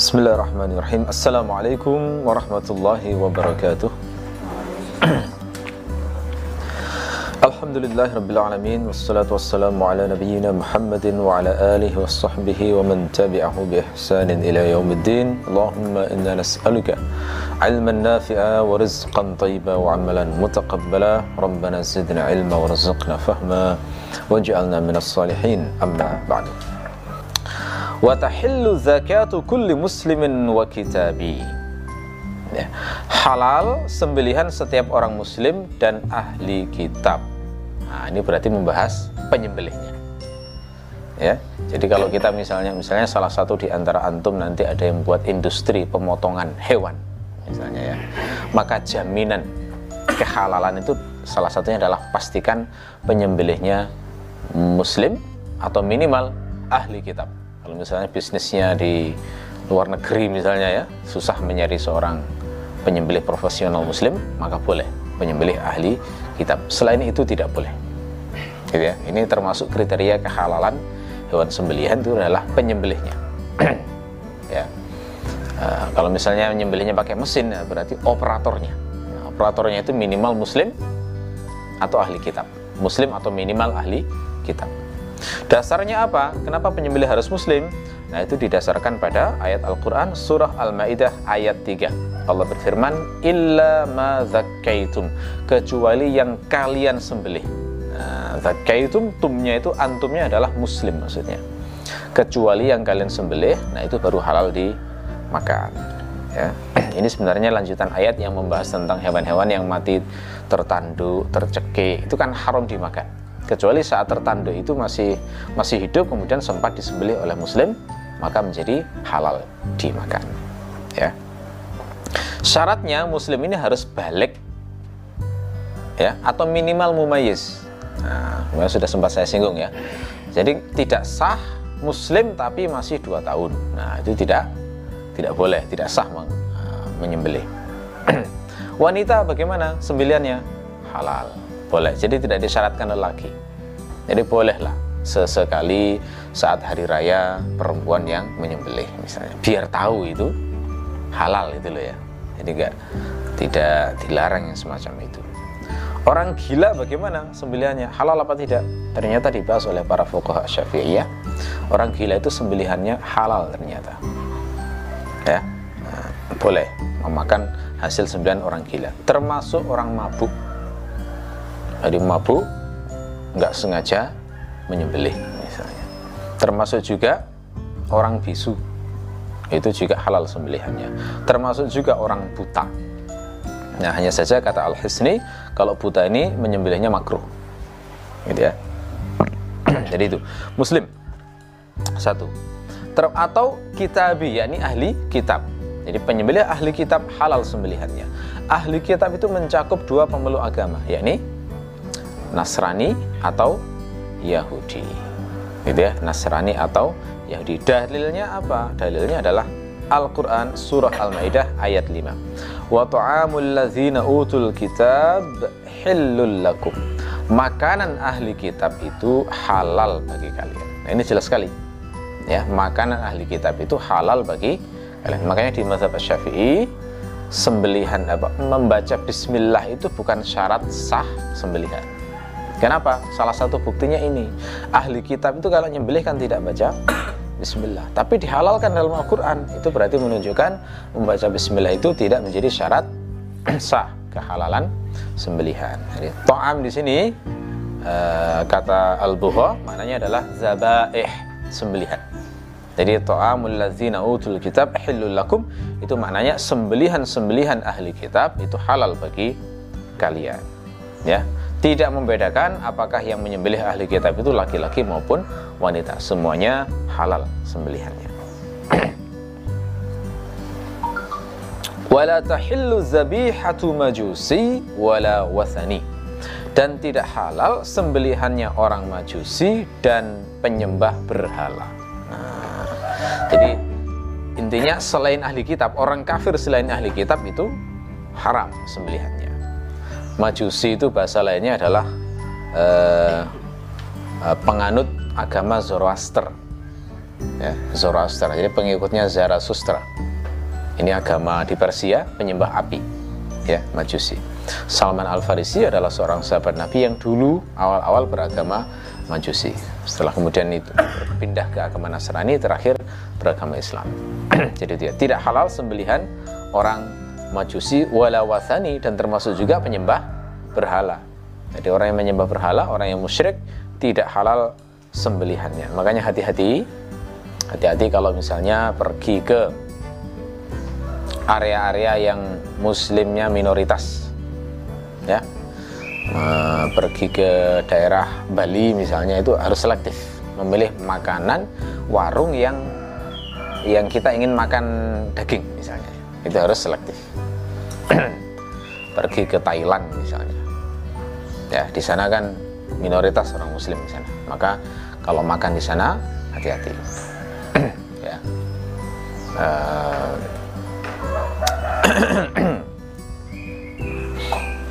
بسم الله الرحمن الرحيم السلام عليكم ورحمة الله وبركاته الحمد لله رب العالمين والصلاة والسلام على نبينا محمد وعلى آله وصحبه ومن تبعه بإحسان إلى يوم الدين اللهم إنا نسألك علما نافعا ورزقا طيبا وعملا متقبلا ربنا زدنا علما ورزقنا فهما واجعلنا من الصالحين أما بعد wa tahillu zakatu kulli muslimin wa kitabi ya. halal sembelihan setiap orang muslim dan ahli kitab. Nah ini berarti membahas penyembelihnya. Ya. Jadi kalau kita misalnya misalnya salah satu di antara antum nanti ada yang buat industri pemotongan hewan misalnya ya. Maka jaminan kehalalan itu salah satunya adalah pastikan penyembelihnya muslim atau minimal ahli kitab kalau misalnya bisnisnya di luar negeri misalnya ya susah mencari seorang penyembelih profesional muslim maka boleh penyembelih ahli kitab. Selain itu tidak boleh. Gitu ya. Ini termasuk kriteria kehalalan hewan sembelihan itu adalah penyembelihnya. Ya. Uh, kalau misalnya menyembelihnya pakai mesin ya berarti operatornya. Nah, operatornya itu minimal muslim atau ahli kitab. Muslim atau minimal ahli kitab Dasarnya apa? Kenapa penyembelih harus muslim? Nah, itu didasarkan pada ayat Al-Qur'an surah Al-Maidah ayat 3. Allah berfirman, "Illa ma zakkaitum," kecuali yang kalian sembelih. Nah, zakkaitum tumnya itu antumnya adalah muslim maksudnya. Kecuali yang kalian sembelih, nah itu baru halal dimakan. Ya. Ini sebenarnya lanjutan ayat yang membahas tentang hewan-hewan yang mati tertanduk, tercekik, itu kan haram dimakan kecuali saat tertanduk itu masih masih hidup kemudian sempat disembelih oleh muslim maka menjadi halal dimakan ya. Syaratnya muslim ini harus balik ya atau minimal mumayyiz. Nah sudah sempat saya singgung ya. Jadi tidak sah muslim tapi masih dua tahun. Nah itu tidak tidak boleh tidak sah menyembelih. Wanita bagaimana sembeliannya halal boleh. Jadi tidak disyaratkan lelaki. Jadi bolehlah sesekali saat hari raya perempuan yang menyembelih misalnya. Biar tahu itu halal itu loh ya. Jadi enggak tidak dilarang yang semacam itu. Orang gila bagaimana sembelihannya? Halal apa tidak? Ternyata dibahas oleh para fuqaha syafi'iyah orang gila itu sembelihannya halal ternyata. Ya. Nah, boleh memakan hasil sembelihan orang gila. Termasuk orang mabuk jadi mabuk nggak sengaja menyembelih misalnya. Termasuk juga orang bisu itu juga halal sembelihannya. Termasuk juga orang buta. Nah hanya saja kata Al-Hisni kalau buta ini menyembelihnya makruh. Gitu ya. Jadi itu. Muslim. Satu. Ter atau kitabi yakni ahli kitab. Jadi penyembelih ahli kitab halal sembelihannya. Ahli kitab itu mencakup dua pemeluk agama yakni Nasrani atau Yahudi. Gitu ya, Nasrani atau Yahudi. Dalilnya apa? Dalilnya adalah Al-Qur'an surah Al-Maidah ayat 5. Wa ta'amul ladzina utul kitab hillul lakum. Makanan ahli kitab itu halal bagi kalian. Nah, ini jelas sekali. Ya, makanan ahli kitab itu halal bagi kalian. Makanya di mazhab Syafi'i sembelihan apa membaca bismillah itu bukan syarat sah sembelihan Kenapa? Salah satu buktinya ini. Ahli kitab itu kalau nyembelih kan tidak baca bismillah. Tapi dihalalkan dalam Al-Qur'an. Itu berarti menunjukkan membaca bismillah itu tidak menjadi syarat sah kehalalan sembelihan. Jadi to'am di sini uh, kata Al-Buha maknanya adalah zabaih sembelihan. Jadi to'amul ladzina utul kitab hillul lakum itu maknanya sembelihan-sembelihan ahli kitab itu halal bagi kalian. Ya tidak membedakan apakah yang menyembelih ahli kitab itu laki-laki maupun wanita. Semuanya halal sembelihannya. Wala tahillu zabihatu majusi wala wathani. Dan tidak halal sembelihannya orang majusi dan penyembah berhala. Nah, jadi intinya selain ahli kitab orang kafir selain ahli kitab itu haram sembelihannya Majusi itu bahasa lainnya adalah eh, eh, penganut agama Zoroaster. ya Zoroaster. Jadi pengikutnya Zarathustra ini agama di Persia penyembah api. Ya Majusi. Salman Al Farisi adalah seorang sahabat Nabi yang dulu awal-awal beragama Majusi. Setelah kemudian itu pindah ke agama Nasrani terakhir beragama Islam. Jadi dia tidak halal sembelihan orang Majusi wala wathani dan termasuk juga penyembah berhala. Jadi orang yang menyembah berhala orang yang musyrik tidak halal sembelihannya. Makanya hati-hati hati-hati kalau misalnya pergi ke area-area yang muslimnya minoritas ya. Pergi ke daerah Bali misalnya itu harus selektif. Memilih makanan warung yang yang kita ingin makan daging misalnya itu harus selektif. Pergi ke Thailand misalnya. Ya di sana kan minoritas orang muslim di sana. Maka kalau makan di sana hati-hati. Ya. Uh,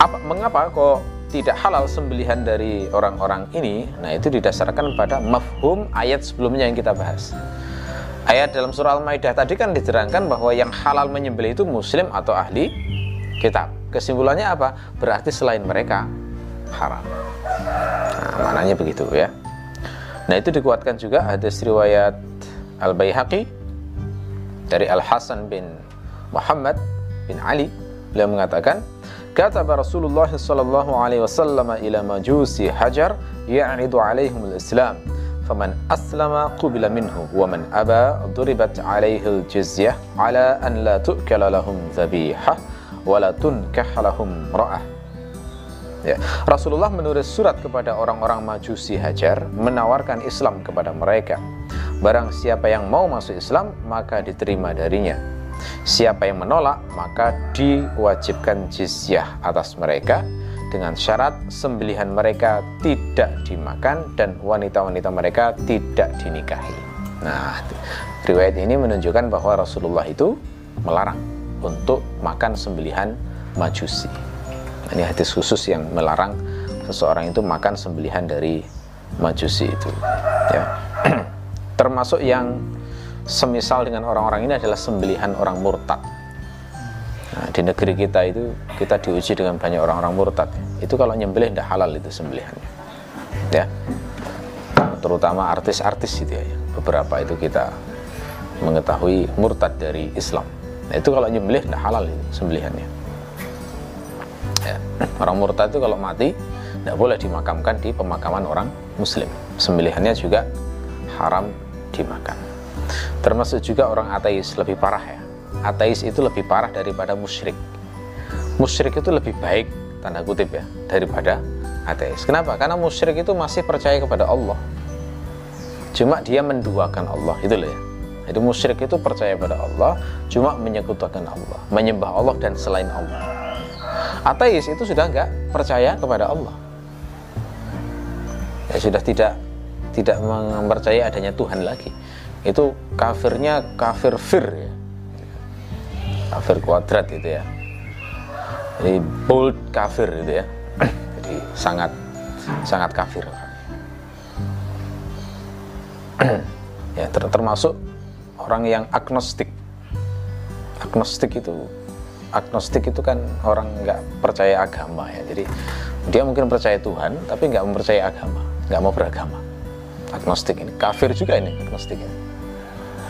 apa mengapa kok tidak halal sembelihan dari orang-orang ini? Nah, itu didasarkan pada mafhum ayat sebelumnya yang kita bahas. Ayat dalam surah Al-Maidah tadi kan diterangkan bahwa yang halal menyembelih itu muslim atau ahli kitab. Kesimpulannya apa? Berarti selain mereka haram. Nah, maknanya begitu ya. Nah, itu dikuatkan juga ada riwayat Al-Baihaqi dari Al-Hasan bin Muhammad bin Ali beliau mengatakan kata Rasulullah sallallahu alaihi wasallam ila majusi hajar ya'ridu alaihim al-islam faman aslama qubila minhu wa man aba duribat alaihi al-jizyah ala an la tu'kala lahum dhabihah wa la tunkah Ya. Rasulullah menulis surat kepada orang-orang Majusi Hajar menawarkan Islam kepada mereka. Barang siapa yang mau masuk Islam maka diterima darinya. Siapa yang menolak, maka diwajibkan jizyah atas mereka dengan syarat sembelihan mereka tidak dimakan dan wanita-wanita mereka tidak dinikahi. Nah, riwayat ini menunjukkan bahwa Rasulullah itu melarang untuk makan sembelihan majusi. Ini hadis khusus yang melarang seseorang itu makan sembelihan dari majusi itu. Ya. Termasuk yang semisal dengan orang-orang ini adalah sembelihan orang murtad. Nah, di negeri kita itu kita diuji dengan banyak orang-orang murtad. Itu kalau nyembelih tidak halal itu sembelihannya. Ya. Terutama artis-artis itu ya. Beberapa itu kita mengetahui murtad dari Islam. Nah, itu kalau nyembelih tidak halal itu sembelihannya. Ya. Orang murtad itu kalau mati tidak boleh dimakamkan di pemakaman orang muslim. Sembelihannya juga haram dimakan. Termasuk juga orang ateis lebih parah ya. Ateis itu lebih parah daripada musyrik. Musyrik itu lebih baik tanda kutip ya daripada ateis. Kenapa? Karena musyrik itu masih percaya kepada Allah. Cuma dia menduakan Allah itu loh ya. Jadi musyrik itu percaya pada Allah, cuma menyekutukan Allah, menyembah Allah dan selain Allah. Ateis itu sudah enggak percaya kepada Allah. Ya sudah tidak tidak mempercayai adanya Tuhan lagi itu kafirnya kafir fir ya. Kafir kuadrat itu ya. Jadi bold kafir itu ya. Jadi sangat sangat kafir. Ya ter termasuk orang yang agnostik. Agnostik itu agnostik itu kan orang nggak percaya agama ya. Jadi dia mungkin percaya Tuhan tapi nggak mempercayai agama nggak mau beragama. Agnostik ini kafir juga ini agnostik ini.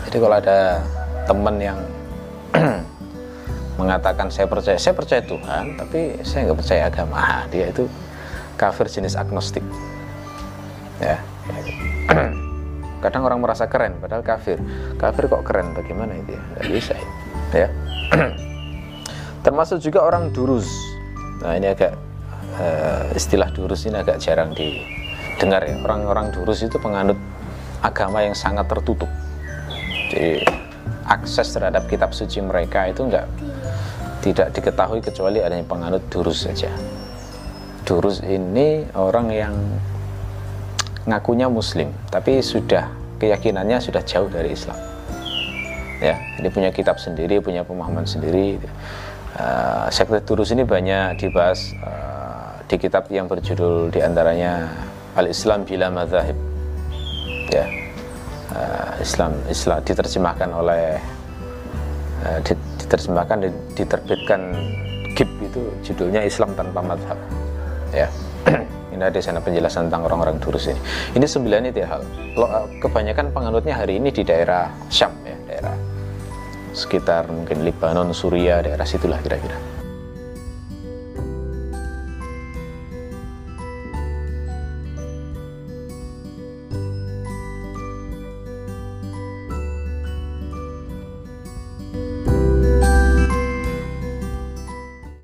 Jadi kalau ada teman yang mengatakan saya percaya. Saya percaya Tuhan tapi saya nggak percaya agama. Ah, dia itu kafir jenis agnostik. Ya. Kadang orang merasa keren padahal kafir. Kafir kok keren? Bagaimana itu ya nggak bisa ya. Termasuk juga orang durus. Nah ini agak uh, istilah durus ini agak jarang didengar ya. Orang-orang durus itu penganut agama yang sangat tertutup. Jadi akses terhadap kitab suci mereka itu enggak tidak diketahui kecuali adanya penganut durus saja. Durus ini orang yang ngakunya muslim tapi sudah keyakinannya sudah jauh dari Islam. Ya, jadi punya kitab sendiri, punya pemahaman sendiri. Uh, sekte durus ini banyak dibahas uh, di kitab yang berjudul di antaranya Al-Islam bila Madhahib. Ya, uh, Islam Islam diterjemahkan oleh uh, diterjemahkan diterbitkan GIP itu judulnya Islam tanpa madhab. Ya. Ini ada sana penjelasan tentang orang-orang Durus ini. Ini sembilan itu ya hal. Uh, kebanyakan penganutnya hari ini di daerah Syam ya daerah sekitar mungkin Lebanon, Suriah, daerah situlah kira-kira